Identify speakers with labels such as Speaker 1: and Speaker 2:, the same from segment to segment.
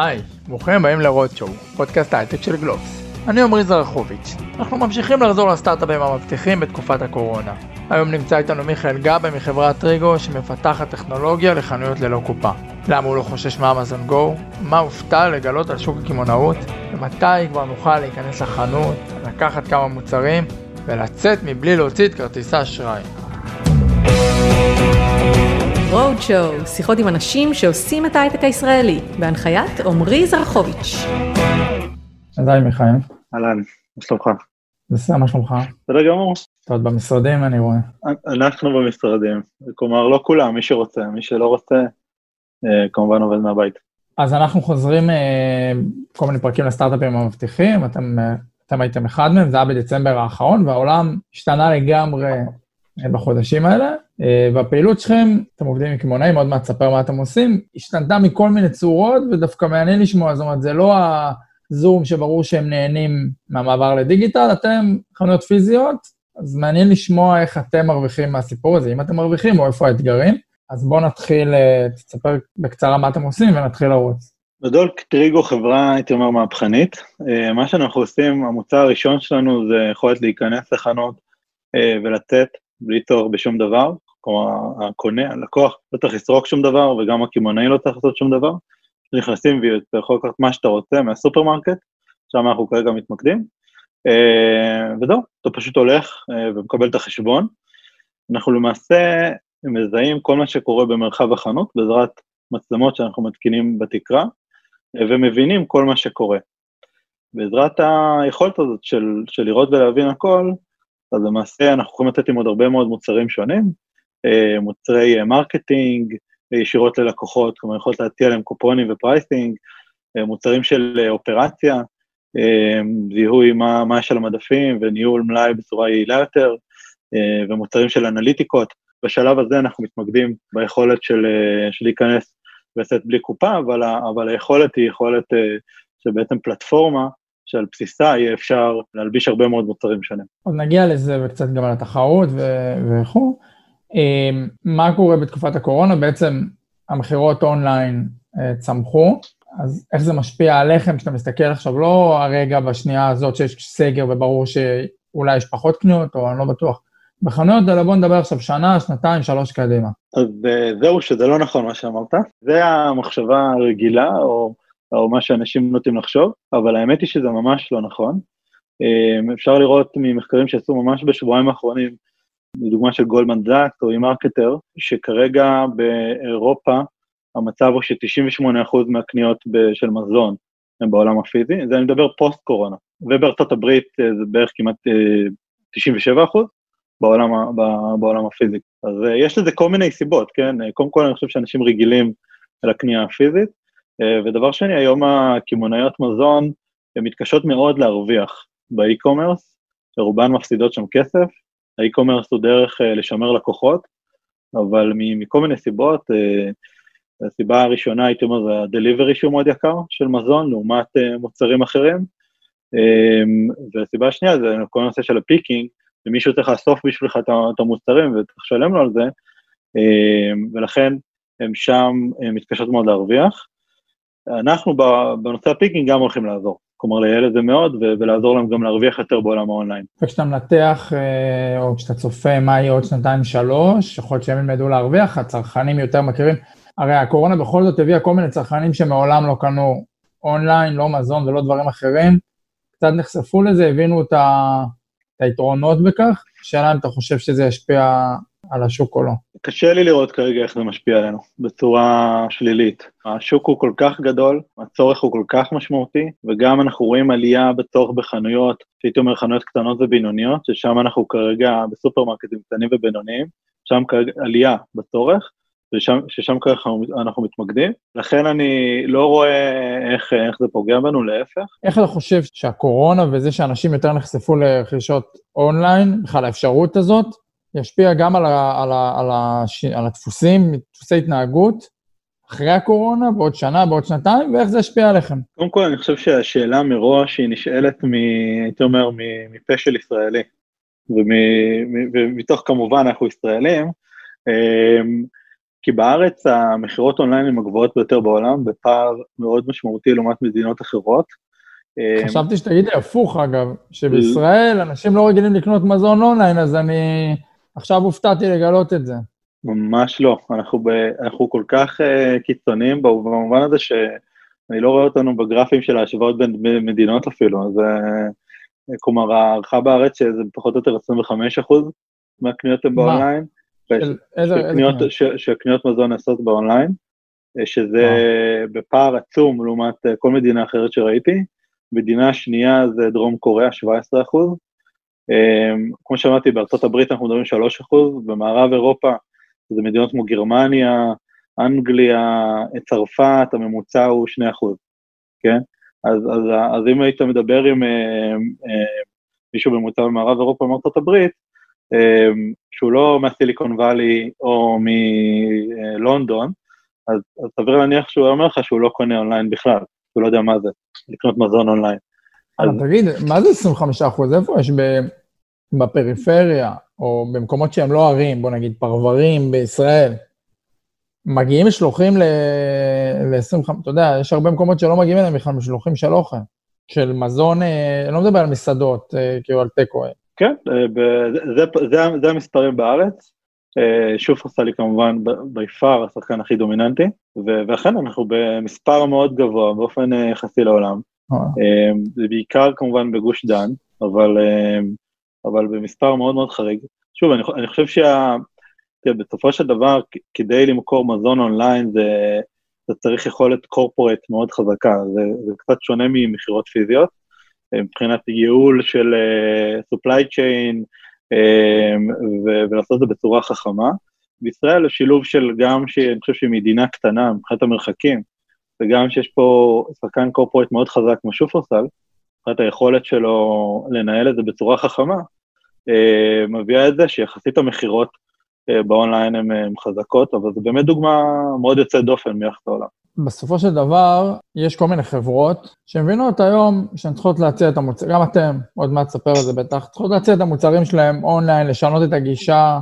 Speaker 1: היי, ברוכים הבאים לרודשואו, פודקאסט ההייטק של גלובס. אני עמרי זרחוביץ'. אנחנו ממשיכים לחזור לסטארט-אפים המבטיחים בתקופת הקורונה. היום נמצא איתנו מיכאל גבה מחברת טריגו שמפתחת טכנולוגיה לחנויות ללא קופה. למה הוא לא חושש מאמזון גו? מה הופתע לגלות על שוק הקמעונאות? ומתי כבר נוכל להיכנס לחנות, לקחת כמה מוצרים ולצאת מבלי להוציא את כרטיס האשראי.
Speaker 2: רודשואו, שיחות עם אנשים שעושים את ההייטק הישראלי, בהנחיית עמרי זרחוביץ'.
Speaker 1: אז היי מיכאל.
Speaker 3: אהלן, מה שלומך?
Speaker 1: בסדר, מה שלומך?
Speaker 3: בסדר גמור.
Speaker 1: אתה עוד במשרדים אני רואה.
Speaker 3: אנחנו במשרדים, כלומר לא כולם, מי שרוצה, מי שלא רוצה, אה, כמובן עובד מהבית.
Speaker 1: אז אנחנו חוזרים אה, כל מיני פרקים לסטארט-אפים המבטיחים, אתם, אה, אתם הייתם אחד מהם, זה היה בדצמבר האחרון, והעולם השתנה לגמרי בחודשים האלה, והפעילות שלכם, אתם עובדים עם קמעונאים, עוד מעט תספר מה אתם עושים, השתנתה מכל מיני צורות, ודווקא מעניין לשמוע, זאת אומרת, זה לא הזום שברור שהם נהנים מהמעבר לדיגיטל, אתם חנויות פיזיות, אז מעניין לשמוע איך אתם מרוויחים מהסיפור הזה, אם אתם מרוויחים או איפה האתגרים. אז בואו נתחיל, תספר בקצרה מה אתם עושים ונתחיל לרוץ.
Speaker 3: בגדול, טריגו חברה, הייתי אומר, מהפכנית. מה שאנחנו עושים, המוצר הראשון שלנו זה יכולת להיכנס לחנות ולצאת בלי צורך בשום דבר. כלומר, הקונה, הלקוח לא צריך לסרוק שום דבר, וגם הקמעונאי לא צריך לעשות שום דבר. נכנסים ואתה יכול לקחת מה שאתה רוצה מהסופרמרקט, שם אנחנו כרגע מתמקדים, וזהו, אתה פשוט הולך ומקבל את החשבון. אנחנו למעשה מזהים כל מה שקורה במרחב החנות בעזרת מצלמות שאנחנו מתקינים בתקרה, ומבינים כל מה שקורה. בעזרת היכולת הזאת של, של לראות ולהבין הכל, אז למעשה אנחנו יכולים לתת עם עוד הרבה מאוד מוצרים שונים, מוצרי marketing, ישירות ללקוחות, כלומר יכולת להציע להם קופונים ו pricing, מוצרים של אופרציה, זיהוי מה, מה יש על המדפים וניהול מלאי בצורה יעילה יותר, ומוצרים של אנליטיקות. בשלב הזה אנחנו מתמקדים ביכולת של, של להיכנס ולצאת בלי קופה, אבל, אבל היכולת היא יכולת שבעצם פלטפורמה שעל בסיסה יהיה אפשר להלביש הרבה מאוד מוצרים שונים.
Speaker 1: עוד נגיע לזה וקצת גם על התחרות וכו'. מה קורה בתקופת הקורונה? בעצם המכירות אונליין צמחו, אז איך זה משפיע עליכם כשאתה מסתכל עכשיו, לא הרגע בשנייה הזאת שיש סגר וברור שאולי יש פחות קניות, או אני לא בטוח. בחנויות האלה בוא נדבר עכשיו שנה, שנתיים, שלוש קדימה.
Speaker 3: אז זהו, שזה לא נכון מה שאמרת. זה המחשבה הרגילה, או, או מה שאנשים נוטים לחשוב, אבל האמת היא שזה ממש לא נכון. אפשר לראות ממחקרים שעשו ממש בשבועיים האחרונים, לדוגמה של גולדמן סאקס או eMarketer, שכרגע באירופה המצב הוא ש-98% מהקניות של מזון הם בעולם הפיזי, זה אני מדבר פוסט-קורונה, ובארצות הברית זה בערך כמעט 97% בעולם, בעולם הפיזי. אז יש לזה כל מיני סיבות, כן? קודם כל אני חושב שאנשים רגילים לקנייה הפיזית, ודבר שני, היום הקמעונאיות מזון, הן מתקשות מאוד להרוויח באי-קומרס, שרובן מפסידות שם כסף, האי-קומרס הוא דרך לשמר לקוחות, אבל מכל מיני סיבות, הסיבה הראשונה, הייתי אומר, זה הדליברי שהוא מאוד יקר של מזון, לעומת מוצרים אחרים, והסיבה השנייה זה כל הנושא של ה picking, ומישהו צריך לאסוף בשבילך את המוצרים וצריך לשלם לו על זה, ולכן הם שם מתקשות מאוד להרוויח. אנחנו בנושא ה picking גם הולכים לעזור. כלומר, לייעל את זה מאוד, ולעזור להם גם להרוויח יותר בעולם האונליין.
Speaker 1: וכשאתה מנתח, או כשאתה צופה מה יהיה עוד שנתיים-שלוש, יכול להיות שהם ילמדו להרוויח, הצרכנים יותר מכירים. הרי הקורונה בכל זאת הביאה כל מיני צרכנים שמעולם לא קנו אונליין, לא מזון ולא דברים אחרים, קצת נחשפו לזה, הבינו. את היתרונות בכך, שאלה אם אתה חושב שזה ישפיע על השוק או לא.
Speaker 3: קשה לי לראות כרגע איך זה משפיע עלינו, בצורה שלילית. השוק הוא כל כך גדול, הצורך הוא כל כך משמעותי, וגם אנחנו רואים עלייה בצורך בחנויות, שהייתי אומר חנויות קטנות ובינוניות, ששם אנחנו כרגע בסופרמרקטים קטנים ובינוניים, שם כרגע עלייה בצורך, ושם, ששם כרגע אנחנו מתמקדים, לכן אני לא רואה איך, איך זה פוגע בנו, להפך.
Speaker 1: איך אתה חושב שהקורונה וזה שאנשים יותר נחשפו לרכישות אונליין, בכלל האפשרות הזאת, ישפיע גם על, ה, על, ה, על, ה, על הדפוסים, דפוסי התנהגות, אחרי הקורונה, בעוד שנה, בעוד שנתיים, ואיך זה ישפיע עליכם?
Speaker 3: קודם כל, אני חושב שהשאלה מראש היא נשאלת, מ, הייתי אומר, מפה של ישראלי, ומתוך כמובן אנחנו ישראלים, כי כי בארץ המכירות אונליין הן הגבוהות ביותר בעולם, בפער מאוד משמעותי לעומת מדינות אחרות.
Speaker 1: חשבתי שתגיד לי הפוך, אגב, שבישראל אנשים לא רגילים לקנות מזון אונליין, אז אני עכשיו הופתעתי לגלות את זה.
Speaker 3: ממש לא, אנחנו, ב, אנחנו כל כך uh, קיצוניים במובן הזה שאני לא רואה אותנו בגרפים של ההשוואות בין מדינות אפילו, אז uh, כלומר ההערכה בארץ שזה פחות או יותר 25 אחוז מהקניות הן באונליין. של איזה קניות? שקניות מזון נעשות באונליין, אה, שזה בפער עצום לעומת כל מדינה אחרת שראיתי. מדינה שנייה זה דרום קוריאה, 17 אחוז. כמו שאמרתי, בארצות הברית אנחנו מדברים 3 אחוז, במערב אירופה זה מדינות כמו גרמניה, אנגליה, צרפת, הממוצע הוא 2 אחוז, כן? אז, אז, אז אם היית מדבר עם אה, אה, מישהו ממוצע במערב אירופה מארצות הברית, אה, שהוא לא מהסיליקון וואלי או מלונדון, אז, אז סביר להניח שהוא אומר לך שהוא לא קונה אונליין בכלל, הוא לא יודע מה זה, לקנות מזון אונליין.
Speaker 1: אז תגיד, מה זה 25 אחוז? איפה יש בפריפריה, או במקומות שהם לא ערים, בוא נגיד פרברים בישראל, מגיעים משלוחים ל-25, אתה יודע, יש הרבה מקומות שלא מגיעים אליהם בכלל משלוחים של אוכל, של מזון, אה, אני לא מדבר על מסעדות, אה, כאילו על תיקו.
Speaker 3: כן, אה, זה, זה, זה המספרים בארץ. שופרסל היא כמובן ביפר השחקן הכי דומיננטי, ואכן אנחנו במספר מאוד גבוה באופן יחסי לעולם. זה בעיקר כמובן בגוש דן, אבל אבל במספר מאוד מאוד חריג. שוב, אני, אני חושב שה... בסופו של דבר, כדי למכור מזון אונליין, זה, זה צריך יכולת קורפורט מאוד חזקה, זה, זה קצת שונה ממכירות פיזיות, מבחינת ייעול של uh, supply chain, um, ו- ולעשות את זה בצורה חכמה. בישראל זה שילוב של גם שאני חושב שהיא מדינה קטנה מבחינת המרחקים, וגם שיש פה שחקן קורפורט מאוד חזק כמו שופרסל, מבחינת היכולת שלו לנהל את זה בצורה חכמה, אה, מביאה את זה שיחסית המכירות אה, באונליין הן חזקות, אבל זו באמת דוגמה מאוד יוצאת דופן מיחס העולם.
Speaker 1: בסופו של דבר, יש כל מיני חברות שמבינות היום שהן צריכות להציע את המוצרים, גם אתם, עוד מעט תספר על זה בטח, צריכות להציע את המוצרים שלהם אונליין, לשנות את הגישה,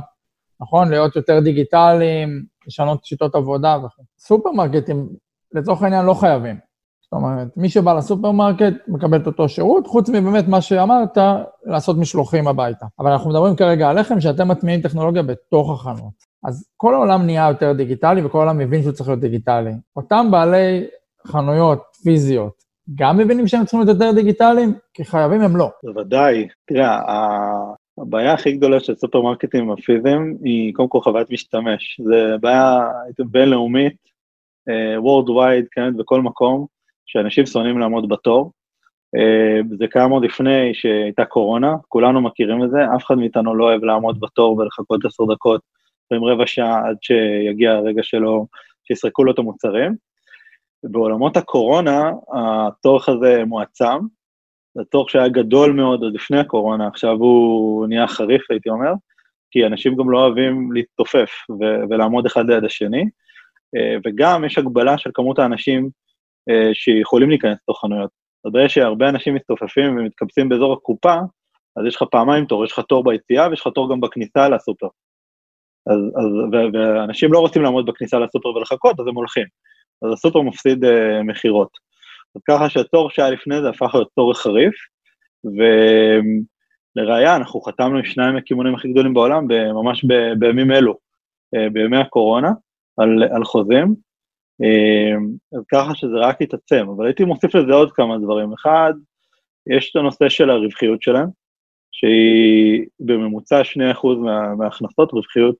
Speaker 1: נכון? להיות יותר דיגיטליים, לשנות שיטות עבודה וכו'. סופרמרקטים, לצורך העניין, לא חייבים. זאת אומרת, מי שבא לסופרמרקט מקבל את אותו שירות, חוץ מבאמת מה שאמרת, לעשות משלוחים הביתה. אבל אנחנו מדברים כרגע עליכם שאתם מטמיעים טכנולוגיה בתוך החנות. אז כל העולם נהיה יותר דיגיטלי וכל העולם מבין שהוא צריך להיות דיגיטלי. אותם בעלי חנויות פיזיות, גם מבינים שהם צריכים להיות יותר דיגיטליים? כי חייבים הם לא.
Speaker 3: בוודאי. תראה, הבעיה הכי גדולה של סופרמרקטים הפיזיים היא קודם כל חוויית משתמש. זו בעיה בינלאומית, uh, worldwide, כן, בכל מקום. שאנשים שונאים לעמוד בתור. אה, זה קיים עוד לפני שהייתה קורונה, כולנו מכירים את זה, אף אחד מאיתנו לא אוהב לעמוד בתור ולחכות עשר דקות ועם רבע שעה עד שיגיע הרגע שלו, שיסרקו לו את המוצרים. בעולמות הקורונה, הצורך הזה מועצם, זה צורך שהיה גדול מאוד עוד לפני הקורונה, עכשיו הוא נהיה חריף, הייתי אומר, כי אנשים גם לא אוהבים להתתופף ולעמוד אחד ליד השני, אה, וגם יש הגבלה של כמות האנשים שיכולים להיכנס לתוך חנויות. אתה יודע שהרבה אנשים מצטופפים ומתקבצים באזור הקופה, אז יש לך פעמיים תור, יש לך תור ביציאה ויש לך תור גם בכניסה לסופר. אז, אז, ו, ואנשים לא רוצים לעמוד בכניסה לסופר ולחכות, אז הם הולכים. אז הסופר מפסיד uh, מכירות. אז ככה שהתור שהיה לפני זה הפך להיות תור חריף, ולראיה, אנחנו חתמנו עם שניים מהכיוונים הכי גדולים בעולם, ממש ב, בימים אלו, uh, בימי הקורונה, על, על חוזים, אז ככה שזה רק יתעצם, אבל הייתי מוסיף לזה עוד כמה דברים. אחד, יש את הנושא של הרווחיות שלהם, שהיא בממוצע 2% מה, מההכנסות, רווחיות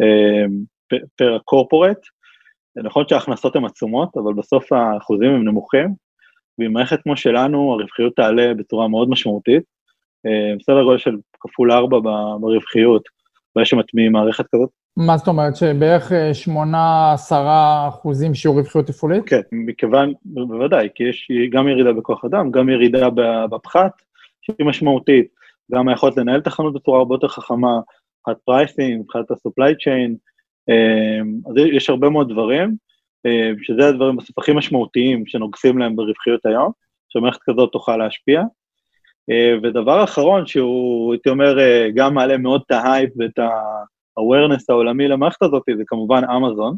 Speaker 3: אמ, פר הקורפורט. נכון שההכנסות הן עצומות, אבל בסוף האחוזים הם נמוכים, ועם מערכת כמו שלנו, הרווחיות תעלה בצורה מאוד משמעותית. אמ, בסדר גודל של כפול 4 ברווחיות, ברגע שמטמיעים מערכת כזאת,
Speaker 1: מה זאת אומרת, שבערך 8-10 אה, אחוזים שיעור רווחיות תפעולית?
Speaker 3: כן, מכיוון, בוודאי, כי יש גם ירידה בכוח אדם, גם ירידה בפחת, שהיא משמעותית, גם היכולת לנהל את החנות בצורה הרבה יותר חכמה, מבחינת pricing, מבחינת ה-supply chain, אה, אז יש הרבה מאוד דברים, אה, שזה הדברים בסוף הכי משמעותיים שנוגסים להם ברווחיות היום, שמערכת כזאת תוכל להשפיע. ודבר אחרון, שהוא, הייתי אומר, גם מעלה מאוד את ההייפ ואת. ה-awareness העולמי למערכת הזאת זה כמובן אמזון,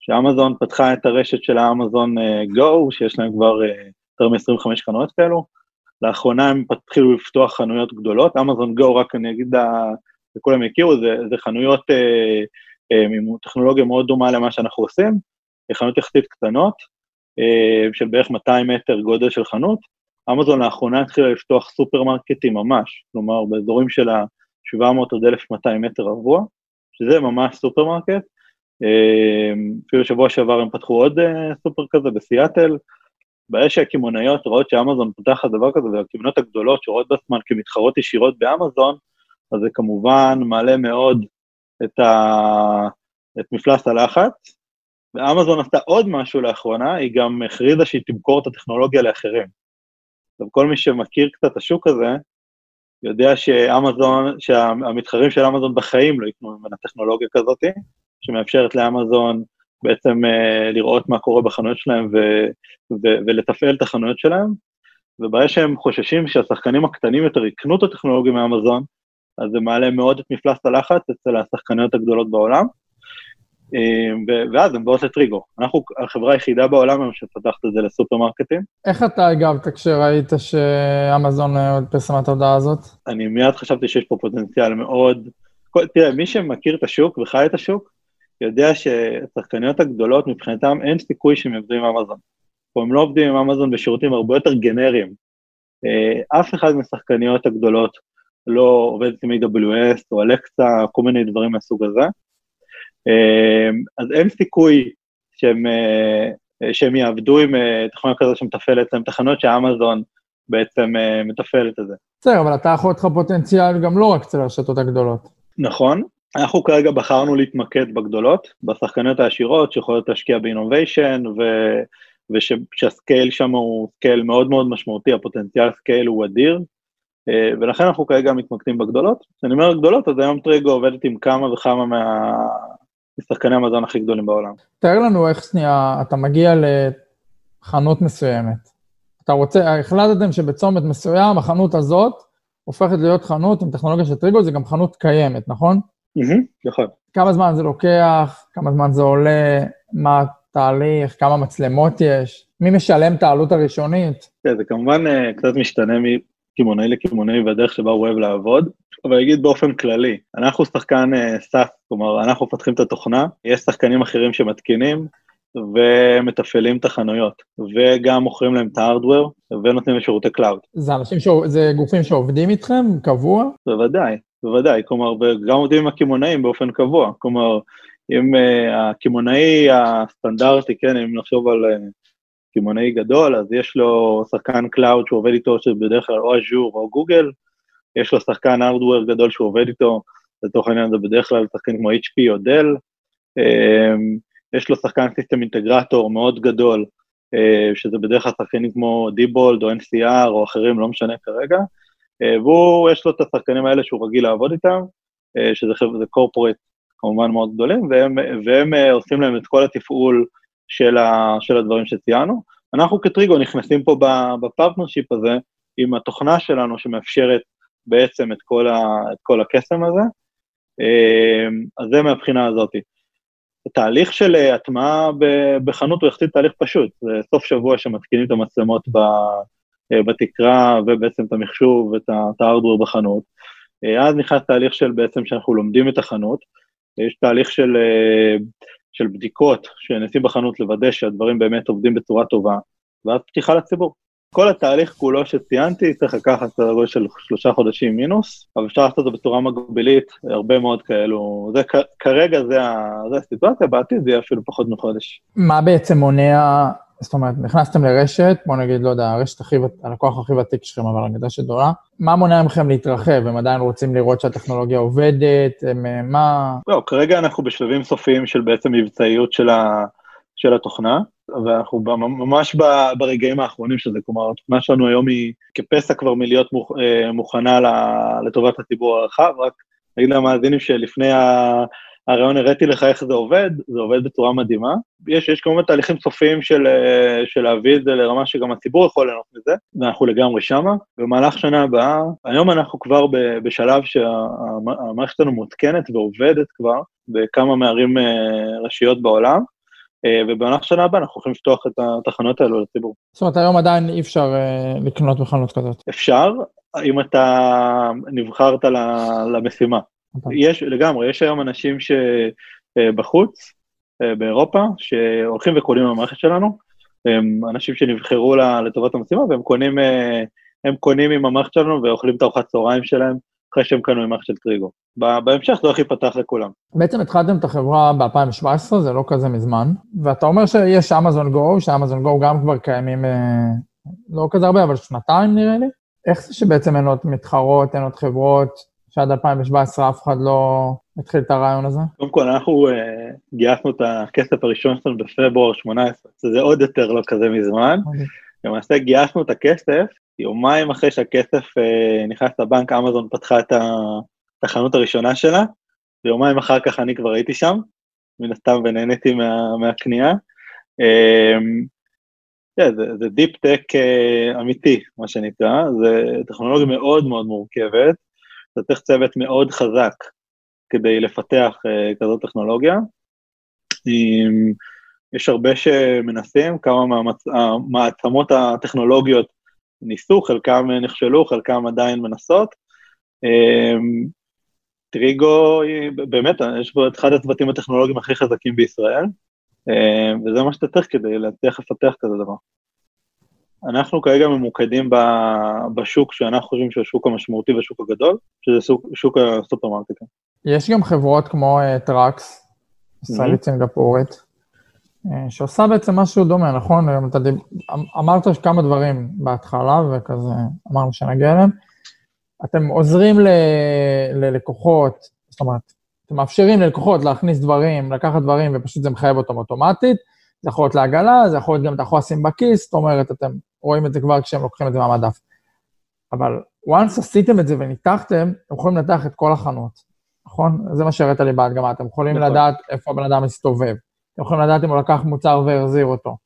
Speaker 3: שאמזון פתחה את הרשת של האמזון גו, שיש להם כבר יותר מ-25 חנויות כאלו. לאחרונה הם התחילו לפתוח חנויות גדולות, אמזון גו, רק אני אגיד, וכולם יכירו, זה, זה חנויות אה, אה, עם טכנולוגיה מאוד דומה למה שאנחנו עושים, חנויות יחסית קטנות, אה, של בערך 200 מטר גודל של חנות. אמזון לאחרונה התחילה לפתוח סופרמרקטים ממש, כלומר באזורים של ה-700 עד 1,200 מטר רבוע, שזה ממש סופרמרקט. אה, אפילו שבוע שעבר הם פתחו עוד אה, סופר כזה בסיאטל. ברגע שהקמעונאיות רואות שאמזון פותחת דבר כזה, והקמעוניות הגדולות שרואות בעצמן כמתחרות ישירות באמזון, אז זה כמובן מעלה מאוד את, ה... את מפלס הלחץ. ואמזון עשתה עוד משהו לאחרונה, היא גם הכריזה שהיא תמכור את הטכנולוגיה לאחרים. עכשיו, כל מי שמכיר קצת את השוק הזה, יודע שאמזון, שהמתחרים של אמזון בחיים לא יקנו ממנה טכנולוגיה כזאת, שמאפשרת לאמזון בעצם uh, לראות מה קורה בחנויות שלהם ו- ו- ולתפעל את החנויות שלהם, וברגע שהם חוששים שהשחקנים הקטנים יותר יקנו את הטכנולוגיה מאמזון, אז זה מעלה מאוד את מפלס הלחץ אצל השחקניות הגדולות בעולם, אה, ואז הן באות לטריגו. אנחנו החברה היחידה בעולם היום שפתחת את זה לסופרמרקטים.
Speaker 1: איך אתה הגבת כשראית שאמזון אה, פרסמה את ההודעה הזאת?
Speaker 3: אני מיד חשבתי שיש פה פוטנציאל מאוד... תראה, מי שמכיר את השוק וחי את השוק, יודע שהשחקניות הגדולות מבחינתם אין סיכוי שהם יעבדו עם אמזון. או הם לא עובדים עם אמזון בשירותים הרבה יותר גנריים. אה, אף אחד מהשחקניות הגדולות לא עובדת עם AWS או אלקסה, כל מיני דברים מהסוג הזה. אה, אז אין סיכוי שהם, אה, שהם יעבדו עם תכנון כזה שמתפעלת להם תחנות שאמזון בעצם מתפעלת את זה.
Speaker 1: בסדר, אבל אתה יכול להיות לך פוטנציאל גם לא רק אצל הרשתות הגדולות.
Speaker 3: נכון, אנחנו כרגע בחרנו להתמקד בגדולות, בשחקניות העשירות שיכולות להשקיע באינוביישן, ושה scale שם הוא scale מאוד מאוד משמעותי, הפוטנציאל scale הוא אדיר, אה, ולכן אנחנו כרגע מתמקדים בגדולות. כשאני אומר גדולות, אז היום טריגו עובדת עם כמה וכמה מה... משחקני המזון הכי גדולים בעולם.
Speaker 1: תאר לנו איך שנייה, אתה מגיע לחנות מסוימת. אתה רוצה, החלטתם שבצומת מסוים, החנות הזאת הופכת להיות חנות עם טכנולוגיה של טריגו, זה גם חנות קיימת, נכון?
Speaker 3: נכון.
Speaker 1: כמה זמן זה לוקח, כמה זמן זה עולה, מה התהליך, כמה מצלמות יש, מי משלם את העלות הראשונית?
Speaker 3: כן, זה כמובן אה, קצת משתנה מקמעונאי לקמעונאי והדרך שבה הוא אוהב לעבוד, אבל אגיד באופן כללי, אנחנו שחקן SaaS, אה, כלומר, אנחנו מפתחים את התוכנה, יש שחקנים אחרים שמתקינים, ומתפעלים את החנויות, וגם מוכרים להם את ה hardware, ונותנים לשירותי cloud.
Speaker 1: זה אנשים, ש... זה גופים שעובדים איתכם קבוע?
Speaker 3: בוודאי, בוודאי, כלומר, וגם עובדים עם הקמעונאים באופן קבוע, כלומר, אם uh, הקמעונאי הסטנדרטי, כן, אם נחשוב על uh, קמעונאי גדול, אז יש לו שחקן cloud שהוא עובד איתו, שבדרך כלל או אג'ור או גוגל, יש לו שחקן hardware גדול שהוא עובד איתו, לצורך העניין זה בדרך כלל שחקן כמו HP או Dell, um, יש לו שחקן system integrator מאוד גדול, uh, שזה בדרך כלל שחקנים כמו Diebold או NCR או אחרים, לא משנה כרגע, אה, והוא, יש לו את השחקנים האלה שהוא רגיל לעבוד איתם, אה, שזה corporate כמובן מאוד גדולים, והם, והם אה, עושים להם את כל התפעול של, ה, של הדברים שציינו. אנחנו כטריגו נכנסים פה ב partnership הזה עם התוכנה שלנו שמאפשרת בעצם את כל, ה, את כל הקסם הזה, אז זה מהבחינה הזאת. התהליך של הטמעה בחנות הוא יחסית תהליך פשוט, זה סוף שבוע שמתקינים את המצלמות אה, בתקרה ובעצם את המחשוב ואת ה hardware בחנות. אה, אז נכנס תהליך של בעצם שאנחנו לומדים את החנות, יש תהליך של, אה, של בדיקות שנעשים בחנות לוודא שהדברים באמת עובדים בצורה טובה, ואז פתיחה לציבור. כל התהליך כולו שציינתי צריך לקחת סדר גודל של שלושה חודשים מינוס, אבל אפשר לעשות את זה בצורה מגבילית, הרבה מאוד כאלו. זה כרגע זה, זה הסיטואציה, בעתיד זה יהיה אפילו פחות מחודש.
Speaker 1: מה בעצם מונע זאת אומרת, נכנסתם לרשת, בוא נגיד, לא יודע, הרשת הכי, הלקוח הכי ותיק שלכם, אבל אני יודע שדורה, מה מונע מכם להתרחב? הם עדיין רוצים לראות שהטכנולוגיה עובדת? הם, אה, מה...
Speaker 3: לא, כרגע אנחנו בשלבים סופיים של בעצם מבצעיות של, ה, של התוכנה, ואנחנו ממש ברגעים האחרונים של זה, כלומר, התוכנה שלנו היום היא כפסע כבר מלהיות אה, מוכנה לטובת הציבור הרחב, רק נגיד למאזינים שלפני ה... הרעיון הראיתי לך איך זה עובד, זה עובד בצורה מדהימה. יש, יש כמובן תהליכים סופיים של, אה, של להביא את זה לרמה שגם הציבור יכול ליהנות מזה, ואנחנו לגמרי שמה. במהלך שנה הבאה, היום אנחנו כבר בשלב שהמערכת שלנו מותקנת ועובדת כבר בכמה מערים אה, ראשיות בעולם, אה, ובמהלך שנה הבאה אנחנו הולכים לפתוח את התחנות האלו לציבור.
Speaker 1: זאת אומרת, היום עדיין אי אפשר לקנות בחנות כזאת.
Speaker 3: אפשר, אם אתה נבחרת למשימה. אוקיי. יש, לגמרי, יש היום אנשים שבחוץ, אה, באירופה, שהולכים וקונים במערכת שלנו, הם אנשים שנבחרו לטובת המשימה, והם קונים, אה, הם קונים עם המערכת שלנו ואוכלים את ארוחת צהריים שלהם, אחרי שהם קנו עם מערכת של טריגו. בהמשך זה הולך להיפתח לכולם.
Speaker 1: בעצם התחלתם את החברה ב-2017, זה לא כזה מזמן, ואתה אומר שיש אמזון גו, שאמזון גו גם כבר קיימים, אה, לא כזה הרבה, אבל שנתיים נראה לי. איך זה שבעצם אין עוד מתחרות, אין עוד חברות, שעד 2017 אף אחד לא התחיל את הרעיון הזה?
Speaker 3: קודם כל, אנחנו uh, גייסנו את הכסף הראשון שלנו בפברואר 18, שזה עוד יותר לא כזה מזמן. אוקיי. למעשה גייסנו את הכסף, יומיים אחרי שהכסף uh, נכנס לבנק, אמזון פתחה את החנות הראשונה שלה, ויומיים אחר כך אני כבר הייתי שם, מן הסתם ונהניתי מה, מהקנייה. Um, yeah, זה, זה דיפ טק uh, אמיתי, מה שנקרא, זה טכנולוגיה מאוד מאוד מורכבת, אתה צריך צוות מאוד חזק כדי לפתח uh, כזאת טכנולוגיה. יש הרבה שמנסים, כמה מהמעצמות הטכנולוגיות ניסו, חלקם נכשלו, חלקם עדיין מנסות. טריגו, באמת, יש פה את אחד הצוותים הטכנולוגיים הכי חזקים בישראל, וזה מה שאתה צריך כדי להצליח לפתח כזה דבר. אנחנו כרגע ממוקדים בשוק שאנחנו חושבים שהוא השוק המשמעותי והשוק הגדול, שזה שוק, שוק הסופרמרקטים.
Speaker 1: יש גם חברות כמו Trax, uh, ישראלית סינגפורית, uh, שעושה בעצם משהו דומה, נכון? אתה דיב... אמרת כמה דברים בהתחלה, וכזה אמרנו שנגיע אליהם. אתם עוזרים ל... ללקוחות, זאת אומרת, אתם מאפשרים ללקוחות להכניס דברים, לקחת דברים, ופשוט זה מחייב אותם אוטומטית. זה יכול להיות לעגלה, זה יכול להיות גם אתה יכול לשים בכיס, זאת אומרת, אתם רואים את זה כבר כשהם לוקחים את זה מהמדף. אבל once עשיתם את זה וניתחתם, אתם יכולים לנתח את כל החנות, נכון? זה מה שהראית לי בהדגמה, אתם יכולים נכון. לדעת איפה הבן אדם מסתובב, אתם יכולים לדעת אם הוא לקח מוצר והחזיר אותו.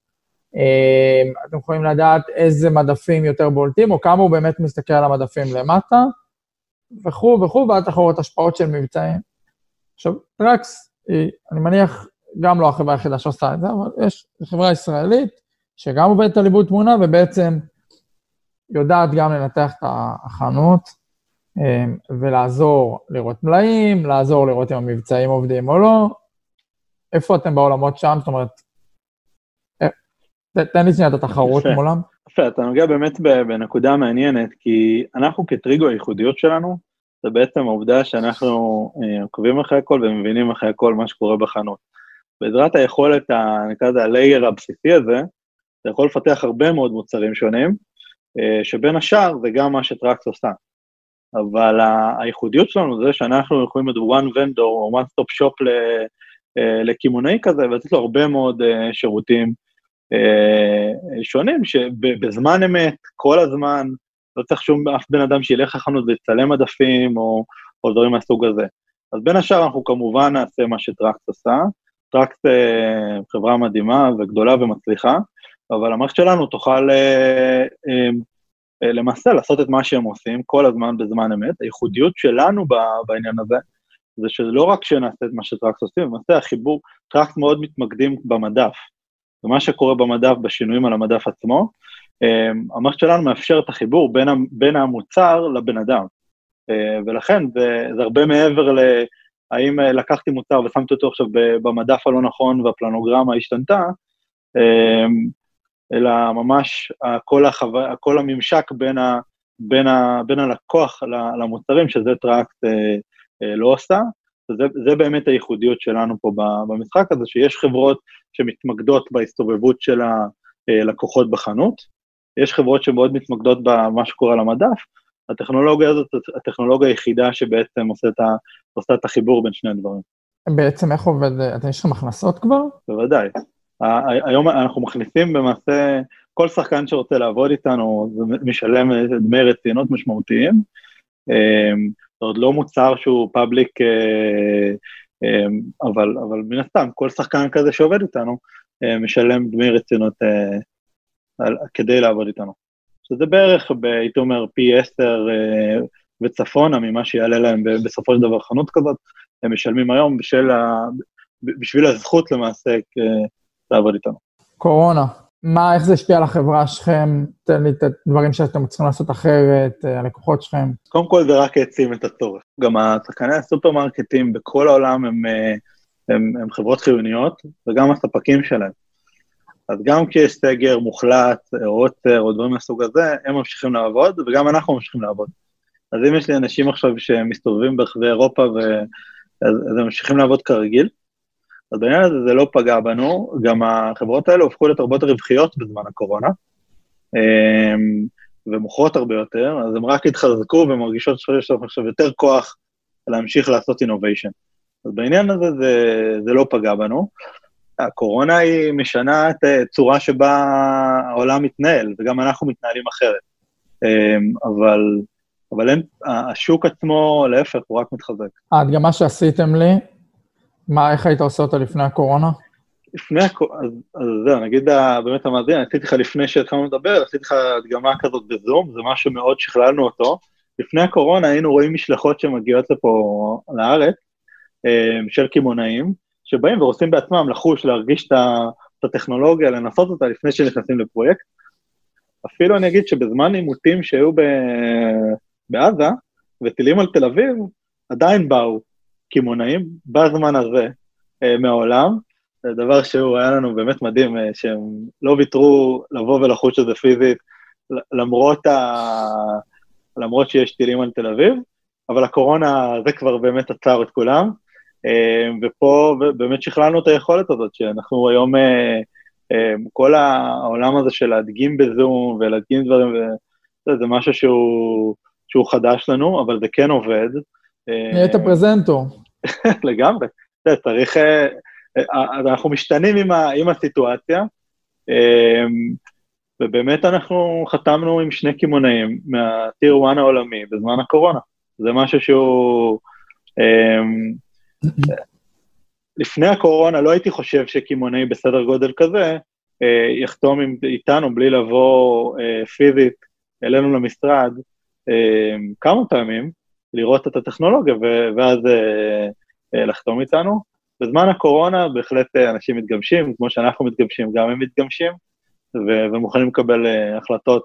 Speaker 1: אמ, אתם יכולים לדעת איזה מדפים יותר בולטים, או כמה הוא באמת מסתכל על המדפים למטה, וכו' וכו', ועד תחרות השפעות של מבצעים. עכשיו, Trax, אני מניח, גם לא החברה היחידה שעושה את זה, אבל יש חברה ישראלית שגם עובדת על עיבוד תמונה ובעצם יודעת גם לנתח את החנות אמ, ולעזור לראות מלאים, לעזור לראות אם המבצעים עובדים או לא. איפה אתם בעולמות שם? זאת אומרת, אה, תן לי שנייה את התחרות פה. מולם.
Speaker 3: יפה, אתה נוגע באמת בנקודה מעניינת, כי אנחנו כטריגו הייחודיות שלנו, זה בעצם העובדה שאנחנו אה, עוקבים אחרי הכל ומבינים אחרי הכל מה שקורה בחנות. בעזרת היכולת, נקרא לזה ה-layer הבסיסי הזה, אתה יכול לפתח הרבה מאוד מוצרים שונים, אה, שבין השאר זה גם מה שטראקס עושה. אבל הייחודיות שלנו זה שאנחנו יכולים להיות one vendor או one stop shop אה, לקמעונאי כזה, ולתת לו הרבה מאוד אה, שירותים שונים, שבזמן אמת, כל הזמן, לא צריך שום אף בן אדם שילך לחנות ויצלם מדפים או, או דברים מהסוג הזה. אז בין השאר אנחנו כמובן נעשה מה ש Trax עושה, Trax חברה מדהימה וגדולה ומצליחה, אבל המערכת שלנו תוכל אה, אה, אה, למעשה לעשות את מה שהם עושים כל הזמן בזמן אמת. הייחודיות שלנו בעניין הזה, זה שלא רק שנעשה את מה ש Trax עושים, למעשה החיבור, Trax מאוד מתמקדים במדף. ומה שקורה במדף, בשינויים על המדף עצמו, המערכת שלנו מאפשר את החיבור בין, בין המוצר לבן אדם. ולכן זה, זה הרבה מעבר ל... האם לקחתי מוצר ושמתי אותו עכשיו במדף הלא נכון והפלנוגרמה השתנתה, אלא ממש כל, החו... כל הממשק בין, ה... בין, ה... בין הלקוח למוצרים, שזה track אה, אה, לא עושה. זה, זה באמת הייחודיות שלנו פה במשחק הזה, שיש חברות שמתמקדות בהסתובבות של הלקוחות בחנות, יש חברות שמאוד מתמקדות במה שקורה על המדף, הטכנולוגיה הזאת, הטכנולוגיה היחידה שבעצם עושה את, ה, עושה את החיבור בין שני הדברים.
Speaker 1: בעצם איך עובד, אתם יש לכם הכנסות כבר?
Speaker 3: בוודאי. היום אנחנו מכניסים במעשה, כל שחקן שרוצה לעבוד איתנו משלם דמי רצינות משמעותיים. אמ, זה עוד לא מוצר שהוא פאבליק אבל, אבל מן הסתם, כל שחקן כזה שעובד איתנו, משלם דמי רצינות כדי לעבוד איתנו. שזה בערך, הייתי אומר, פי עשר וצפונה ממה שיעלה להם בסופו של דבר חנות כזאת, הם משלמים היום בשביל, ה... בשביל הזכות למעשה לעבוד איתנו.
Speaker 1: קורונה, מה, איך זה השפיע על החברה שלכם? תן לי את הדברים שאתם צריכים לעשות אחרת, הלקוחות שלכם.
Speaker 3: קודם כל זה רק העצים את הצורך. גם השחקני הסופרמרקטים בכל העולם הם, הם, הם חברות חיוניות, וגם הספקים שלהם. אז גם כשיש סגר מוחלט, או עוצר, או דברים מהסוג הזה, הם ממשיכים לעבוד, וגם אנחנו ממשיכים לעבוד. אז אם יש לי אנשים עכשיו שמסתובבים ברחבי אירופה, ו... אז, אז הם ממשיכים לעבוד כרגיל, אז בעניין הזה זה לא פגע בנו, גם החברות האלה הופכו להיות הרבה יותר רווחיות בזמן הקורונה, אמ, ומוכרות הרבה יותר, אז הם רק התחזקו ומרגישות שיש להם עכשיו יותר כוח להמשיך לעשות אינוביישן. אז בעניין הזה זה, זה לא פגע בנו. הקורונה היא משנה את הצורה שבה העולם מתנהל, וגם אנחנו מתנהלים אחרת. אמ, אבל, אבל אין, השוק עצמו, להפך, הוא רק מתחזק.
Speaker 1: ההדגמה שעשיתם לי, מה, איך היית עושה אותה לפני הקורונה?
Speaker 3: לפני הקורונה, אז, אז זהו, נגיד באמת המאזין, עשיתי לך לפני שהתחלנו לדבר, עשיתי לך הדגמה כזאת בזום, זה משהו מאוד שכללנו אותו. לפני הקורונה היינו רואים משלחות שמגיעות לפה לארץ, אה, של קמעונאים, שבאים ורוצים בעצמם לחוש, להרגיש את הטכנולוגיה, לנסות אותה לפני שנכנסים לפרויקט. אפילו אני אגיד שבזמן עימותים שהיו ב... בעזה, וטילים על תל אביב, עדיין באו קמעונאים בזמן הזה אה, מהעולם, זה דבר שהוא היה לנו באמת מדהים, אה, שהם לא ויתרו לבוא ולחוש את זה פיזית, למרות, ה... למרות שיש טילים על תל אביב, אבל הקורונה, זה כבר באמת עצר את כולם, אה, ופה באמת שכללנו את היכולת הזאת, שאנחנו היום, כל העולם הזה של להדגים בזום ולהדגים דברים, זה משהו שהוא, שהוא חדש לנו, אבל זה כן עובד.
Speaker 1: נהיית פרזנטור.
Speaker 3: לגמרי. צריך... אנחנו משתנים עם, ה, עם הסיטואציה, ובאמת אנחנו חתמנו עם שני קמעונאים מהטיר 1 העולמי בזמן הקורונה. זה משהו שהוא... לפני הקורונה לא הייתי חושב שקמעונאי בסדר גודל כזה אה, יחתום עם, איתנו בלי לבוא אה, פיזית אלינו למשרד אה, כמה פעמים, לראות את הטכנולוגיה ואז אה, אה, לחתום איתנו. בזמן הקורונה בהחלט אה, אנשים מתגמשים, כמו שאנחנו מתגמשים, גם הם מתגמשים, ומוכנים לקבל אה, החלטות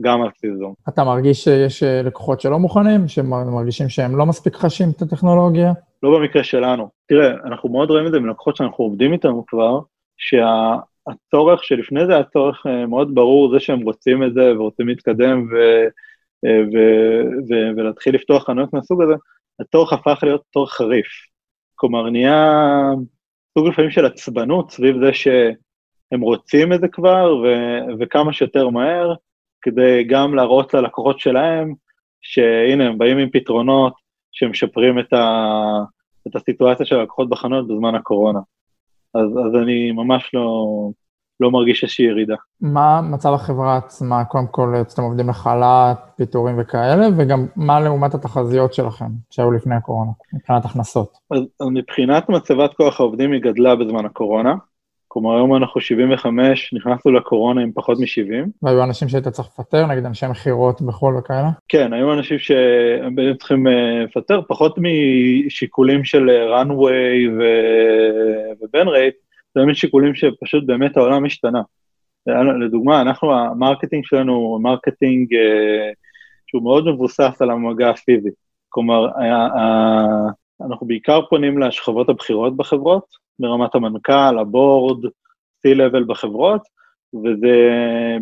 Speaker 3: גם על בסיס זום.
Speaker 1: אתה מרגיש שיש אה, לקוחות שלא מוכנים, שמרגישים שהם לא מספיק חשים את הטכנולוגיה?
Speaker 3: לא במקרה שלנו. תראה, אנחנו מאוד רואים את זה מלקוחות שאנחנו עובדים איתם כבר, שהצורך שלפני זה היה צורך אה, מאוד ברור, זה שהם רוצים את זה ורוצים להתקדם ו, ו, ו, ולהתחיל לפתוח חנויות מהסוג הזה, הצורך הפך להיות צורך חריף. כלומר, נהיה סוג לפעמים של עצבנות סביב זה שהם רוצים את זה כבר, ו, וכמה שיותר מהר, כדי גם להראות ללקוחות שלהם, שהנה, הם באים עם פתרונות שמשפרים את, ה, את הסיטואציה של הלקוחות בחנויות בזמן הקורונה. אז, אז אני ממש לא, לא מרגיש איזושהי ירידה.
Speaker 1: מה מצב החברה עצמה? קודם כל, אתם עובדים לחל"ת, פיטורים וכאלה, וגם מה לעומת התחזיות שלכם, שהיו לפני הקורונה, מבחינת הכנסות?
Speaker 3: אז, אז מבחינת מצבת כוח העובדים היא גדלה בזמן הקורונה. כלומר, היום אנחנו 75, נכנסנו לקורונה עם פחות מ-70.
Speaker 1: והיו אנשים שהיית צריך לפטר, נגיד אנשי מכירות בחו"ל וכאלה?
Speaker 3: כן, היו אנשים שהם בעצם צריכים אה, לפטר, פחות משיקולים של runway ו burn rate, זה באמת שיקולים שפשוט באמת העולם השתנה. לדוגמה, אנחנו, ה marketing שלנו הוא marketing אה, שהוא מאוד מבוסס על המגע הפיזי. כלומר, אנחנו בעיקר פונים לשכבות הבכירות בחברות, ברמת המנכ"ל, ה board, C-Level בחברות, וזה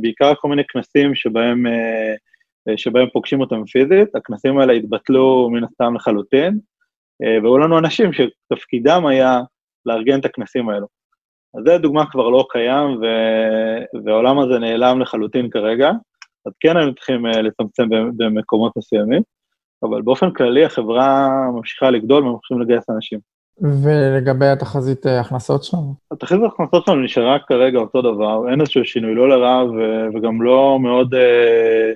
Speaker 3: בעיקר כל מיני כנסים שבהם, אה, שבהם פוגשים אותם פיזית, הכנסים האלה התבטלו מן הסתם לחלוטין, אה, והיו לנו אנשים שתפקידם היה לארגן את הכנסים האלו. אז זו דוגמה כבר לא קיים, ו... והעולם הזה נעלם לחלוטין כרגע, אז כן היינו צריכים אה, לצמצם במקומות מסוימים, אבל באופן כללי החברה ממשיכה לגדול וממשיכים לגייס אנשים.
Speaker 1: ולגבי התחזית אה, הכנסות שלנו?
Speaker 3: התחזית ההכנסות שלנו נשארה כרגע אותו דבר, אין איזשהו שינוי, לא לרע וגם לא מאוד... אה,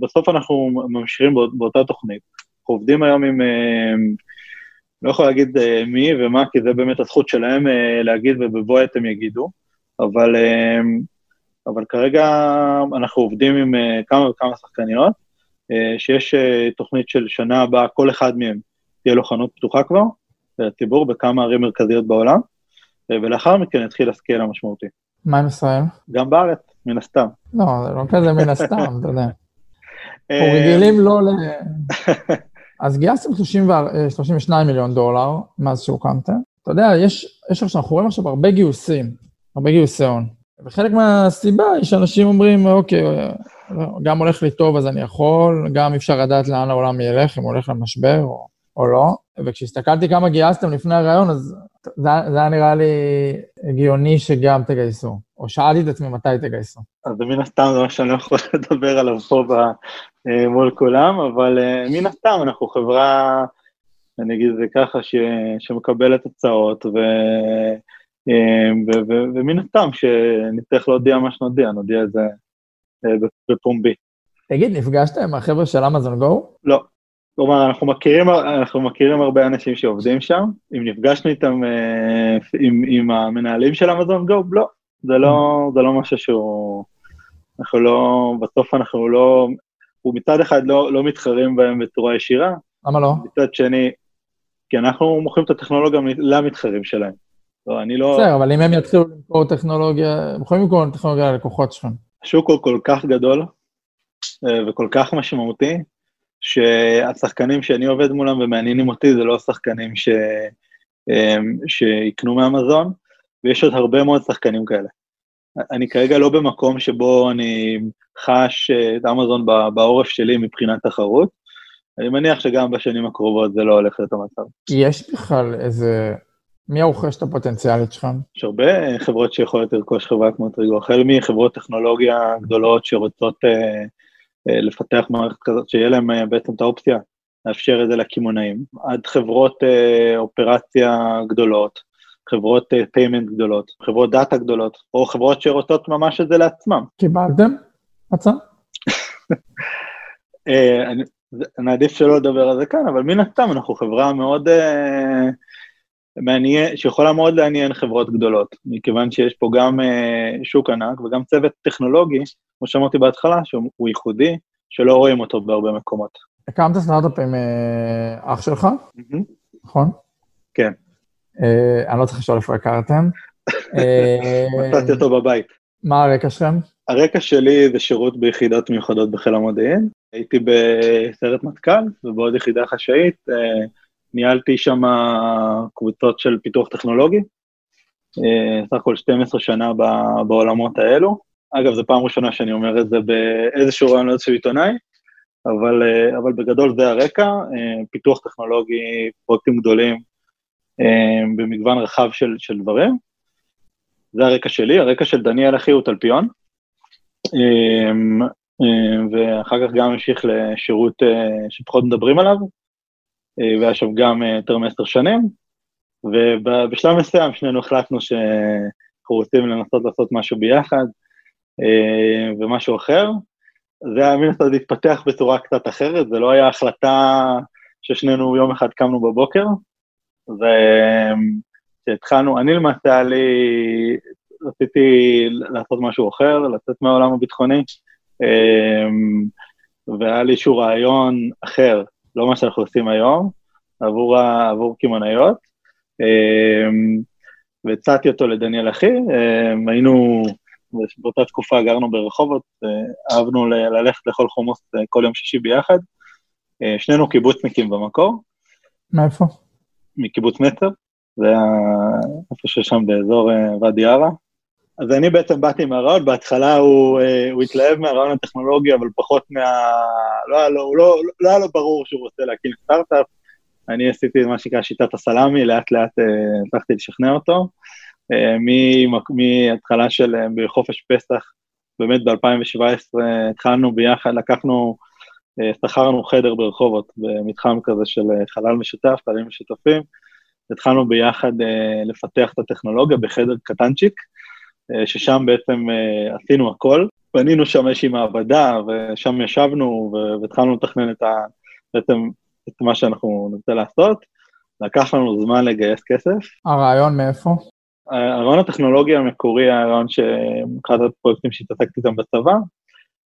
Speaker 3: בסוף אנחנו ממשיכים באותה תוכנית. אנחנו עובדים היום עם, לא יכול להגיד uh, מי ומה, כי זה באמת הזכות שלהם uh, להגיד ובבוא עת הם יגידו, אבל, uh, אבל כרגע אנחנו עובדים עם uh, כמה וכמה שחקניות, uh, שיש uh, תוכנית של שנה הבאה, כל אחד מהם תהיה לו חנות פתוחה כבר, לציבור בכמה ערים מרכזיות בעולם, uh, ולאחר מכן יתחיל הסקייל המשמעותי.
Speaker 1: מה עם ישראל?
Speaker 3: גם בארץ, מן הסתם.
Speaker 1: לא, זה לא כזה מן הסתם, אתה יודע. אנחנו רגילים לא ל... אז גייסתם 32 מיליון דולר מאז שהוקמתם. אתה יודע, יש, יש עכשיו, אנחנו רואים עכשיו הרבה גיוסים, הרבה גיוסי הון. וחלק מהסיבה היא שאנשים אומרים, אוקיי, גם הולך לי טוב אז אני יכול, גם אי אפשר לדעת לאן העולם ילך, אם הוא הולך למשבר או, או לא. וכשהסתכלתי כמה גייסתם לפני הרעיון, אז זה, זה היה נראה לי הגיוני שגם תגייסו. או שאלתי את עצמי מתי תגייסו.
Speaker 3: אז מן הסתם זה מה שאני לא יכול לדבר עליו פה אה, מול כולם, אבל אה, מן הסתם אנחנו חברה, אני אגיד את זה ככה, ש, שמקבלת הצעות, ו, אה, ו, ו, ומן הסתם שנצטרך להודיע מה שנודיע, נודיע את זה בפומבי.
Speaker 1: תגיד, נפגשת עם החבר'ה של אמזון גו?
Speaker 3: לא. כלומר, אנחנו מכירים, אנחנו מכירים הרבה אנשים שעובדים שם, אם נפגשנו איתם, עם, עם המנהלים של אמזון גו, לא, זה לא, זה לא משהו שהוא... אנחנו לא, בסוף אנחנו לא, הוא מצד אחד לא, לא מתחרים בהם בצורה ישירה.
Speaker 1: למה לא?
Speaker 3: מצד שני, כי אנחנו מוכרים את הטכנולוגיה למתחרים שלהם. לא, אני לא...
Speaker 1: בסדר, אבל אם הם יתחילו למכור טכנולוגיה, הם יכולים למכור טכנולוגיה ללקוחות שלכם.
Speaker 3: השוק הוא כל כך גדול אה, וכל כך משמעותי, שהשחקנים שאני עובד מולם ומעניינים אותי זה לא השחקנים ש... אה, שיקנו מאמזון, ויש עוד הרבה מאוד שחקנים כאלה. אני כרגע לא במקום שבו אני חש את אמזון בעורף שלי מבחינת תחרות. אני מניח שגם בשנים הקרובות זה לא הולך להיות המצב.
Speaker 1: יש בכלל איזה... מי הרוכשת הפוטנציאלית שלכם?
Speaker 3: יש הרבה חברות שיכולות לרכוש חברה כמו טריגו, החל מחברות טכנולוגיה גדולות שרוצות אה, לפתח מערכת כזאת, שיהיה להם אה, בעצם את האופציה לאפשר את זה לקמעונאים, עד חברות אה, אופרציה גדולות, חברות payment גדולות, חברות data גדולות, או חברות שרוצות ממש את זה לעצמם.
Speaker 1: קיבלתם הצעה?
Speaker 3: אני, אני עדיף שלא לדבר על זה כאן, אבל מן הסתם אנחנו חברה מאוד מעניין, שיכולה מאוד לעניין חברות גדולות, מכיוון שיש פה גם uh, שוק ענק וגם צוות טכנולוגי, כמו שאמרתי בהתחלה, שהוא ייחודי, שלא רואים אותו בהרבה מקומות.
Speaker 1: הקמת סטארט-אפ עם uh, אח שלך, נכון?
Speaker 3: כן.
Speaker 1: אה, אני לא צריך לשאול איפה הכרתם.
Speaker 3: מצאתי אותו בבית.
Speaker 1: מה הרקע שלכם?
Speaker 3: הרקע שלי זה שירות ביחידות מיוחדות בחיל המודיעין. הייתי בסרט מטכ"ל ובעוד יחידה חשאית. אה, ניהלתי שם קבוצות של פיתוח טכנולוגי. סך הכל 12 שנה בעולמות האלו. אגב, זו פעם ראשונה שאני אומר את זה באיזשהו רעיון לאיזשהו עיתונאי, אבל, אבל בגדול זה הרקע, פיתוח טכנולוגי, פרויקטים גדולים, במגוון רחב של, של דברים. זה הרקע שלי, הרקע של דניאל אחי הוא תלפיון, ואחר כך גם המשיך לשירות אה, שפחות מדברים עליו, אה, והיה שם גם אה, יותר מעשר שנים, ובשלב מסוים שנינו החלטנו שאנחנו רוצים לנסות לעשות משהו ביחד, ומשהו אחר. זה היה מן הסתם להתפתח בצורה קצת אחרת, זה לא היה החלטה ששנינו יום אחד קמנו בבוקר, וכשהתחלנו, אני למעשה היה לי, רציתי לעשות משהו אחר, לצאת מהעולם הביטחוני, והיה לי איזשהו רעיון אחר, לא מה שאנחנו עושים היום, עבור, עבור קמעונאיות, אמ, והצעתי אותו לדניאל אחי, אמ, היינו, באותה תקופה גרנו ברחובות, אה, אהבנו ללכת לאכול חומוס אה, כל יום שישי ביחד, אה, שנינו קיבוצניקים במקור.
Speaker 1: מאיפה?
Speaker 3: מקיבוץ נצר, זה היה איפה ששם באזור ואדי ערה. אז אני בעצם באתי מהרעיון, בהתחלה הוא, אה, הוא התלהב מהרעיון הטכנולוגי, אבל פחות מה... לא היה לו, לא, לא היה לו ברור שהוא רוצה להקים סטארט-אפ. אני עשיתי מה שנקרא שיטת הסלאמי, לאט לאט אה, הצלחתי לשכנע אותו. מהתחלה של בחופש פסח, באמת ב-2017 התחלנו ביחד, לקחנו שכרנו חדר ברחובות, במתחם כזה של אה, חלל משותף, חללים משותפים. התחלנו ביחד לפתח את הטכנולוגיה בחדר קטנצ'יק, ששם בעצם uh, עשינו הכל. בנינו שם איזושהי מעבדה, ושם ישבנו והתחלנו לתכנן את, ה, בעצם את מה שאנחנו נרצה לעשות. לקח לנו זמן לגייס כסף.
Speaker 1: הרעיון מאיפה?
Speaker 3: הרעיון הטכנולוגי המקורי היה הרעיון שאחד הפרויקטים שהתעסקתי איתם בצבא,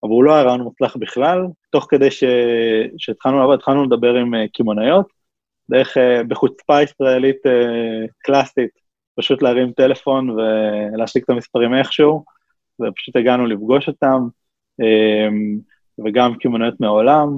Speaker 3: אבל הוא לא היה רעיון מוצלח בכלל. תוך כדי ש... שהתחלנו לעבוד, התחלנו לדבר עם אה, קמעונאיות, דרך, אה, בחוצפה ישראלית אה, קלאסית, פשוט להרים טלפון ולהשיג את המספרים איכשהו, ופשוט הגענו לפגוש אותם, וגם קמעונאיות מהעולם.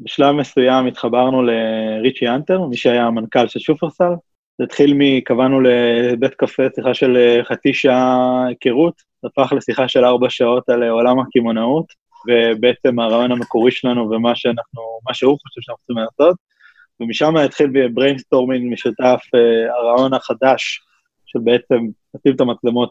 Speaker 3: בשלב מסוים התחברנו לריצ'י אנטר, מי שהיה המנכ"ל של שופרסל, זה התחיל מקבענו לבית קפה, שיחה של חצי שעה היכרות, הפך לשיחה של ארבע שעות על עולם הקמעונאות, ובעצם הרעיון המקורי שלנו ומה שאנחנו, מה שהוא חושב שאנחנו צריכים לעשות, ומשם התחיל brainstorming משותף, אה, הרעיון החדש של בעצם לשים את המצלמות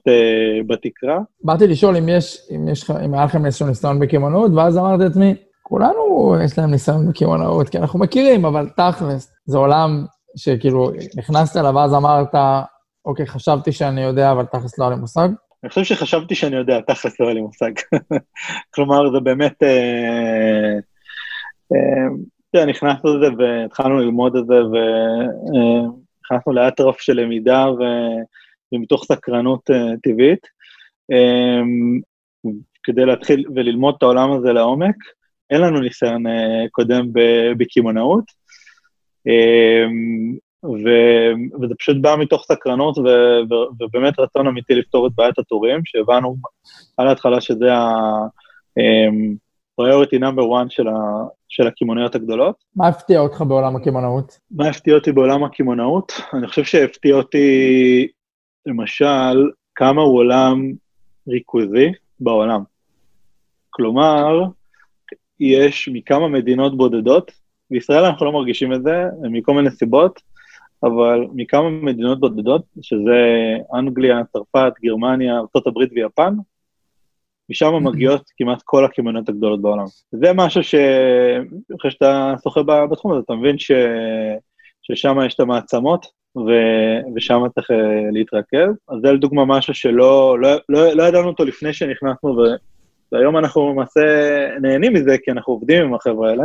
Speaker 3: בתקרה.
Speaker 1: באתי לשאול אם יש, אם יש, אם היה לכם איזשהו ניסיון בקמעונאות, ואז אמרתי לעצמי, כולנו יש להם ניסיון בקמעונאות, כי אנחנו מכירים, אבל תכלס, זה עולם שכאילו נכנסת אליו, ואז אמרת, אוקיי, חשבתי שאני יודע, אבל תכלס לא היה לי מושג?
Speaker 3: אני חושב שחשבתי שאני יודע, תכלס לא היה לי מושג. כלומר, זה באמת... אה, אה, נכנסנו לזה והתחלנו ללמוד את זה, ונכנסנו לאטרף של למידה ומתוך סקרנות אה, טבעית, אה, כדי להתחיל וללמוד את העולם הזה לעומק. אין לנו ניסיון אה, קודם בקמעונאות, אמ, ו, וזה פשוט בא מתוך סקרנות ו, ו, ובאמת רצון אמיתי לפתור את בעיית התורים, שהבנו על ההתחלה שזה ה-priority אמ, number one של, ה, של הקמעוניות הגדולות.
Speaker 1: מה הפתיע אותך בעולם הקמעונאות?
Speaker 3: מה הפתיע אותי בעולם הקמעונאות? אני חושב שהפתיע אותי, למשל, כמה הוא עולם ריכוזי בעולם. כלומר, יש מכמה מדינות בודדות בישראל אנחנו לא מרגישים את זה, מכל מיני סיבות, אבל מכמה מדינות בודדות, שזה אנגליה, צרפת, גרמניה, ארה"ב ויפן, משם מגיעות כמעט כל הקמעוניות הגדולות בעולם. זה משהו ש... אחרי שאתה שוחה בתחום הזה, אתה מבין ש... ששם יש את המעצמות, ו... ושם צריך אה, להתרכז. אז זה לדוגמה משהו שלא לא, לא, לא ידענו אותו לפני שנכנסנו, ו... והיום אנחנו למעשה נהנים מזה, כי אנחנו עובדים עם החבר'ה האלה.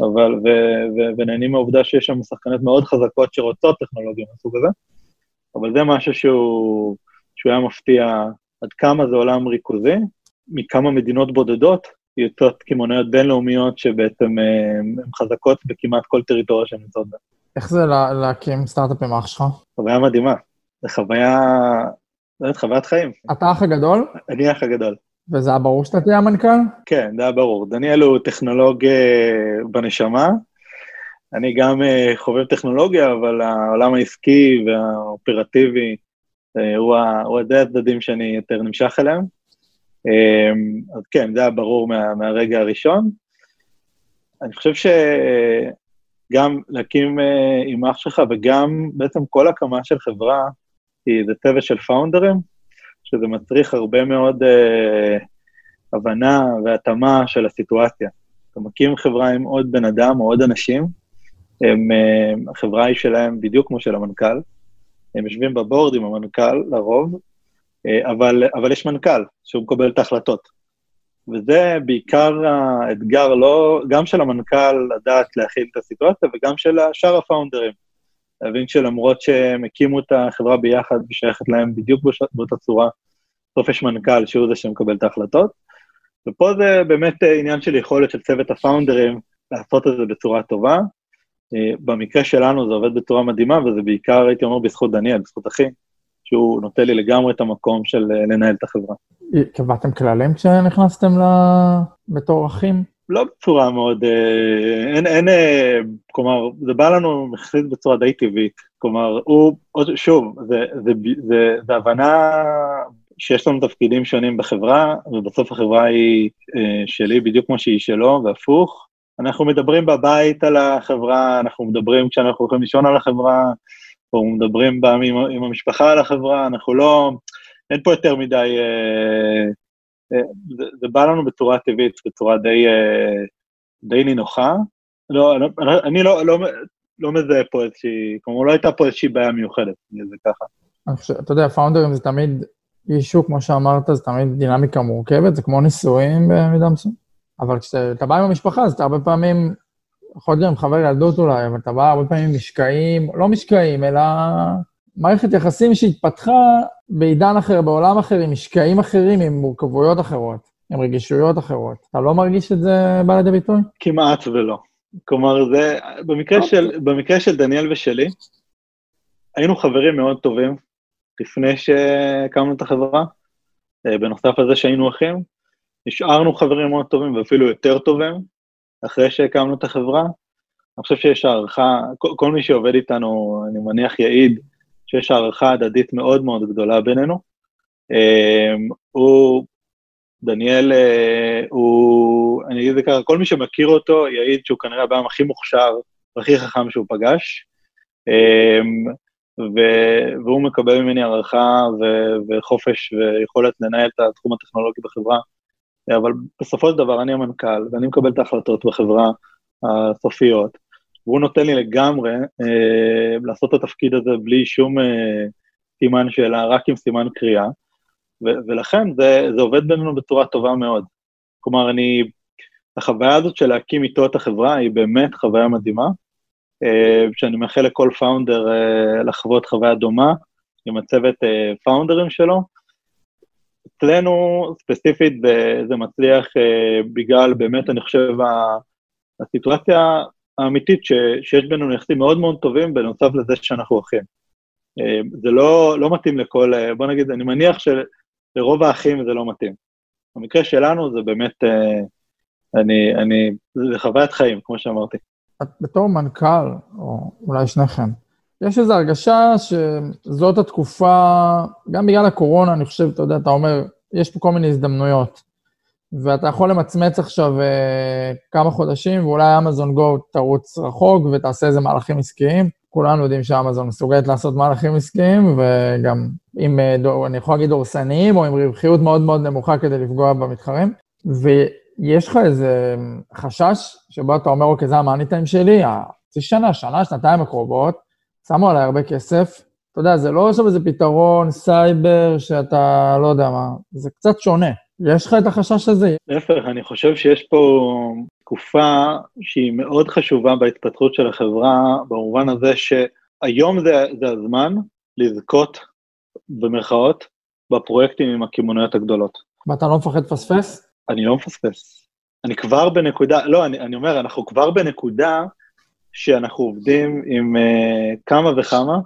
Speaker 3: אבל, ו, ו, ונהנים מהעובדה שיש שם שחקניות מאוד חזקות שרוצות טכנולוגיה מהסוג הזה, אבל זה משהו שהוא, שהוא היה מפתיע עד כמה זה עולם ריכוזי, מכמה מדינות בודדות יוצאות קמעוניות בינלאומיות שבעצם אה, הן חזקות בכמעט כל טריטוריה שהן נמצאות בה.
Speaker 1: איך זה לה, להקים סטארט-אפ עם אח שלך?
Speaker 3: חוויה מדהימה. זו חוויה, באמת, חוויית חיים.
Speaker 1: אתה האח הגדול?
Speaker 3: אני האח הגדול.
Speaker 1: וזה היה ברור שאתה תהיה המנכ"ל?
Speaker 3: כן, זה היה ברור. דניאל הוא טכנולוג אה, בנשמה. אני גם אה, חובב טכנולוגיה, אבל העולם העסקי והאופרטיבי הוא, הוא די הצדדים שאני יותר נמשך אליהם. אז כן, זה היה ברור מה, מהרגע הראשון. אני חושב שגם להקים עם אח שלך וגם בעצם כל הקמה של חברה, היא זה צוות של פאונדרים, שזה מצריך הרבה מאוד uh, הבנה והתאמה של הסיטואציה. אתה מקים חברה עם עוד בן אדם או עוד אנשים, הם, uh, החברה היא שלהם בדיוק כמו של המנכ"ל, הם יושבים בבורד עם המנכ"ל לרוב, אבל, אבל יש מנכ"ל שהוא מקבל את ההחלטות. וזה בעיקר האתגר, לא, גם של המנכ"ל לדעת להכיל את הסיטואציה, וגם של שאר הפאונדרים. להבין שלמרות שהם הקימו את החברה ביחד ושייכת להם בדיוק באותה צורה, בסוף יש מנכ"ל שהוא זה שמקבל את ההחלטות. ופה זה באמת עניין של יכולת של צוות הפאונדרים לעשות את זה בצורה טובה. אה, במקרה שלנו זה עובד בצורה מדהימה, וזה בעיקר, הייתי אומר, בזכות דניאל, בזכות אחי, שהוא נותן לי לגמרי את המקום של אה, לנהל את החברה.
Speaker 1: קבעתם כללים כשנכנסתם ל... בתור אחים?
Speaker 3: לא בצורה מאוד, אה, אין, אין, אה, כלומר, זה בא לנו יחסית בצורה די טבעית. כלומר, הוא, שוב, זה, זה, זה, זה הבנה שיש לנו תפקידים שונים בחברה, ובסוף החברה היא אה, שלי בדיוק כמו שהיא שלו, והפוך. אנחנו מדברים בבית על החברה, אנחנו מדברים כשאנחנו הולכים לישון על החברה, או מדברים עם, עם המשפחה על החברה, אנחנו לא, אין פה יותר מדי... אה, זה, זה בא לנו בצורה טבעית, בצורה די, אה, די נינוחה. לא, אני לא, לא, לא מזהה פה איזושהי, כלומר, לא הייתה פה איזושהי בעיה מיוחדת, זה ככה.
Speaker 1: אתה יודע, פאונדרים זה תמיד אישו, כמו שאמרת, זה תמיד דינמיקה מורכבת, זה כמו נישואים במידה מסוימת. אבל כשאתה בא עם המשפחה, אז אתה הרבה פעמים יכול להיות גם חבר ילדות אולי, אבל אתה בא הרבה פעמים משקעים, לא משקעים, אלא מערכת יחסים שהתפתחה בעידן אחר, בעולם אחר, עם משקעים אחרים, עם מורכבויות אחרות, עם רגישויות אחרות. אתה לא מרגיש את זה בא לידי ביטוי?
Speaker 3: כמעט ולא. כלומר, זה, במקרה של, במקרה של דניאל ושלי, היינו חברים מאוד טובים לפני שהקמנו את החברה, אה, בנוסף לזה שהיינו אחים, נשארנו חברים מאוד טובים ואפילו יותר טובים אחרי שהקמנו את החברה. אני חושב שיש הערכה, כל, כל מי שעובד איתנו, אני מניח יעיד, שיש הערכה הדדית מאוד מאוד גדולה בינינו. אה, הוא, דניאל, אה, הוא, אני אגיד את זה ככה, כל מי שמכיר אותו יעיד שהוא כנראה הבן הכי מוכשר והכי חכם שהוא פגש. ו- והוא מקבל ממני הערכה ו- וחופש ויכולת לנהל את התחום הטכנולוגי בחברה. אבל בסופו של דבר אני המנכ"ל, ואני מקבל את ההחלטות בחברה הסופיות, והוא נותן לי לגמרי אה, לעשות את התפקיד הזה בלי שום אה, סימן שאלה, רק עם סימן קריאה, ו- ולכן זה, זה עובד בינינו בצורה טובה מאוד. כלומר, אני, החוויה הזאת של להקים איתו את החברה היא באמת חוויה מדהימה, אה, שאני מאחל לכל פאונדר אה, לחוות חוויה דומה עם הצוות פאונדרים אה, שלו. אצלנו ספציפית זה מצליח בגלל באמת, אני חושב, הסיטואציה האמיתית ש, שיש בינינו יחסים מאוד מאוד טובים, בנוסף לזה שאנחנו אחים. זה לא, לא מתאים לכל, בוא נגיד, אני מניח שלרוב האחים זה לא מתאים. במקרה שלנו זה באמת, אני, אני, זה חוויית חיים, כמו שאמרתי.
Speaker 1: בתור מנכ"ל, או אולי שניכם, יש איזו הרגשה שזאת התקופה, גם בגלל הקורונה, אני חושב, אתה יודע, אתה אומר, יש פה כל מיני הזדמנויות, ואתה יכול למצמץ עכשיו אה, כמה חודשים, ואולי אמזון גו תרוץ רחוק ותעשה איזה מהלכים עסקיים. כולנו יודעים שאמזון מסוגלת לעשות מהלכים עסקיים, וגם עם, אה, אני יכול להגיד דורסניים, או עם רווחיות מאוד מאוד נמוכה כדי לפגוע במתחרים. יש לך איזה חשש שבו אתה אומר, אוקיי, זה המאני טיים שלי, חצי שנה, שנה, שנתיים הקרובות, שמו עליי הרבה כסף. אתה יודע, זה לא עכשיו איזה פתרון סייבר שאתה, לא יודע מה, זה קצת שונה. יש לך את החשש הזה?
Speaker 3: להפך, אני חושב שיש פה תקופה שהיא מאוד חשובה בהתפתחות של החברה, במובן הזה שהיום זה, זה הזמן לזכות, במרכאות, בפרויקטים עם הקמעוניות הגדולות.
Speaker 1: ואתה לא מפחד לפספס?
Speaker 3: אני לא מפספס. אני כבר בנקודה, לא, אני, אני אומר, אנחנו כבר בנקודה שאנחנו עובדים עם uh, כמה וכמה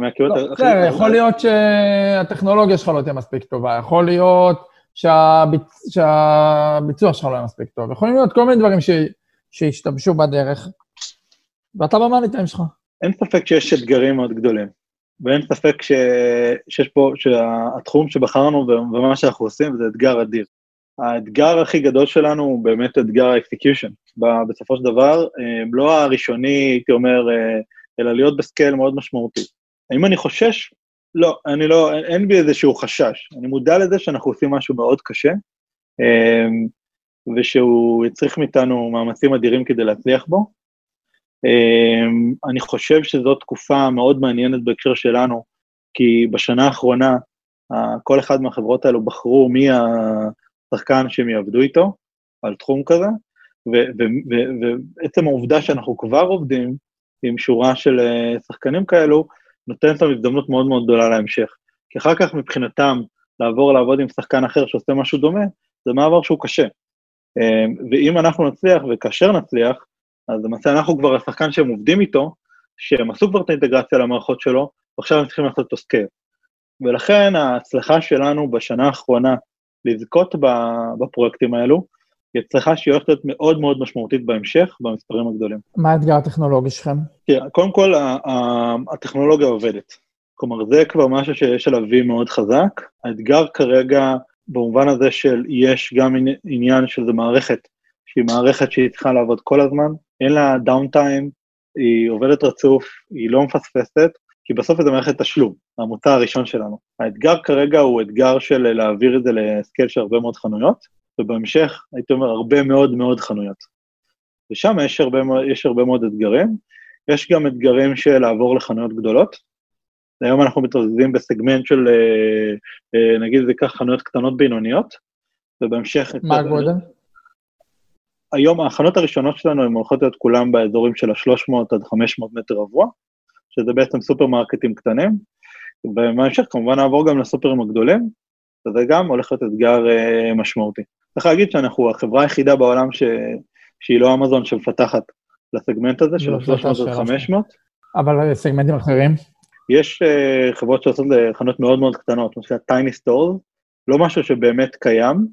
Speaker 1: מהכיוון... לא, בסדר, יכול להיות שהטכנולוגיה שלך לא תהיה מספיק טובה, יכול להיות שהביצ... שהביצוע שלך לא יהיה מספיק טוב, יכולים להיות כל מיני דברים ש... שהשתבשו בדרך, ואתה ב money time שלך.
Speaker 3: אין ספק שיש אתגרים מאוד גדולים. ואין ספק ש... שיש פה, שהתחום שבחרנו ומה שאנחנו עושים זה אתגר אדיר. האתגר הכי גדול שלנו הוא באמת אתגר ה execution. בסופו של דבר, לא הראשוני, הייתי אומר, אה, אלא להיות ב scale מאוד משמעותי. האם אני חושש? לא, אני לא, אין בי איזשהו חשש. אני מודע לזה שאנחנו עושים משהו מאוד קשה, אה, ושהוא יצריך מאיתנו מאמצים אדירים כדי להצליח בו. אני חושב שזו תקופה מאוד מעניינת בהקשר שלנו, כי בשנה האחרונה, כל אחד מהחברות האלו בחרו מי ה... שחקן שהם יעבדו איתו על תחום כזה, ועצם העובדה שאנחנו כבר עובדים עם שורה של אה, שחקנים כאלו, נותנת לנו הזדמנות מאוד מאוד גדולה להמשך. כי אחר כך מבחינתם, לעבור לעבוד עם שחקן אחר שעושה משהו דומה, זה מעבר שהוא קשה. אה, ואם אנחנו נצליח, וכאשר נצליח, אז למעשה אנחנו כבר השחקן שהם עובדים איתו, שהם עשו כבר את האינטגרציה למערכות שלו, ועכשיו הם צריכים לעשות אותו scale. ולכן ההצלחה שלנו בשנה האחרונה לזכות בפרויקטים האלו, היא הצלחה שהיא הולכת להיות מאוד מאוד משמעותית בהמשך, במספרים הגדולים.
Speaker 1: מה האתגר הטכנולוגי שלכם?
Speaker 3: תראה, קודם כל, הטכנולוגיה עובדת. כלומר, זה כבר משהו שיש עליו וי מאוד חזק. האתגר כרגע, במובן הזה של יש גם עניין שזה מערכת, שהיא מערכת שהיא צריכה לעבוד כל הזמן, אין לה דאונטיים, היא עובדת רצוף, היא לא מפספסת, כי בסוף זה מערכת תשלום, המוצר הראשון שלנו. האתגר כרגע הוא אתגר של להעביר את זה לסקייל של הרבה מאוד חנויות, ובהמשך, הייתי אומר, הרבה מאוד מאוד חנויות. ושם יש הרבה, יש הרבה מאוד אתגרים. יש גם אתגרים של לעבור לחנויות גדולות. היום אנחנו מתרזזים בסגמנט של, אה, אה, נגיד זה כך, חנויות קטנות בינוניות, ובהמשך...
Speaker 1: מה הגודל?
Speaker 3: היום ההכנות הראשונות שלנו הן הולכות להיות כולם באזורים של ה-300 עד 500 מטר רבוע, שזה בעצם סופרמרקטים קטנים, ובהמשך כמובן נעבור גם לסופרים הגדולים, וזה גם הולך להיות אתגר uh, משמעותי. צריך להגיד שאנחנו החברה היחידה בעולם ש... שהיא לא אמזון שמפתחת לסגמנט הזה של ה-300 עד 500.
Speaker 1: אבל סגמנטים אחרים?
Speaker 3: יש uh, חברות שעושות לחנות מאוד מאוד קטנות, כמו שנקרא טייני סטור, לא משהו שבאמת קיים,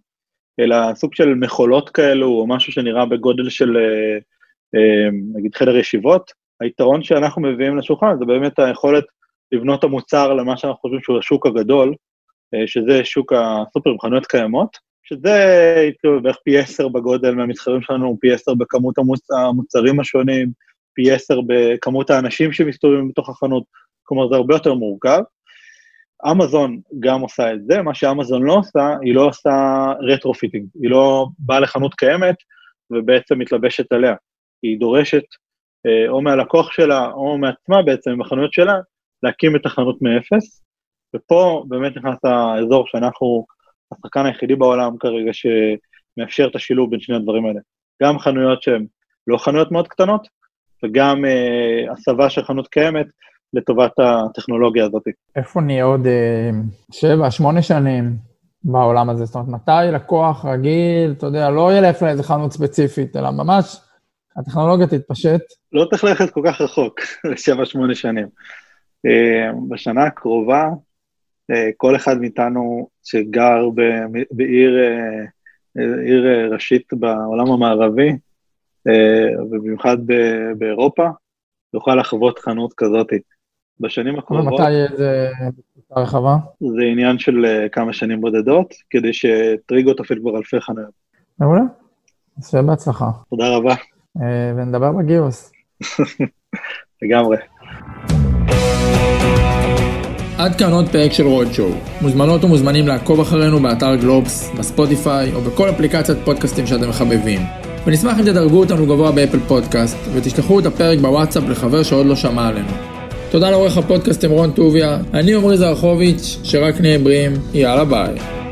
Speaker 3: אלא סוג של מכולות כאלו, או משהו שנראה בגודל של uh, uh, נגיד חדר ישיבות. היתרון שאנחנו מביאים לשולחן זה באמת היכולת לבנות המוצר למה שאנחנו חושבים שהוא השוק הגדול, אה, שזה שוק הסופרים, חנויות קיימות, שזה כאילו בערך פי עשר בגודל מהמתחרים שלנו, פי עשר בכמות המוצ... המוצרים השונים, פי עשר בכמות האנשים שמסתובבים בתוך החנות, כלומר זה הרבה יותר מורכב. אמזון גם עושה את זה, מה שאמזון לא עושה, היא לא עושה retrofitting, היא לא באה לחנות קיימת ובעצם מתלבשת עליה. היא דורשת אה, או מהלקוח שלה או מעצמה בעצם, בחנויות שלה, להקים את החנות מאפס, ופה באמת נכנס האזור שאנחנו השחקן היחידי בעולם כרגע שמאפשר את השילוב בין שני הדברים האלה. גם חנויות שהן לא חנויות מאוד קטנות, וגם אה, הסבה של חנות קיימת לטובת הטכנולוגיה הזאת.
Speaker 1: איפה נהיה עוד אה, שבע, שמונה שנים בעולם הזה? זאת אומרת, מתי לקוח רגיל, אתה יודע, לא ילך לאיזה חנות ספציפית, אלא ממש הטכנולוגיה תתפשט?
Speaker 3: לא צריך ללכת כל כך רחוק, לשבע, שמונה שנים. אה, בשנה הקרובה, אה, כל אחד מאיתנו שגר בעיר אה, עיר ראשית בעולם המערבי, ובמיוחד באירופה, יוכל לחוות חנות כזאת. בשנים הקרובות...
Speaker 1: ומתי זה הרחבה?
Speaker 3: זה עניין של כמה שנים בודדות, כדי שטריגו תפעיל כבר אלפי חנויות.
Speaker 1: מעולה. אז שיהיה בהצלחה.
Speaker 3: תודה רבה.
Speaker 1: ונדבר בגיוס.
Speaker 3: לגמרי.
Speaker 1: עד כאן עוד פרק של רוד שואו. מוזמנות ומוזמנים לעקוב אחרינו באתר גלובס, בספוטיפיי או בכל אפליקציית פודקאסטים שאתם מחבבים. ונשמח אם תדרגו אותנו גבוה באפל פודקאסט, ותשלחו את הפרק בוואטסאפ לחבר שעוד לא שמע עלינו. תודה לעורך הפודקאסטים רון טוביה, אני עמרי זרחוביץ', שרק נהיה בריאים, יאללה ביי.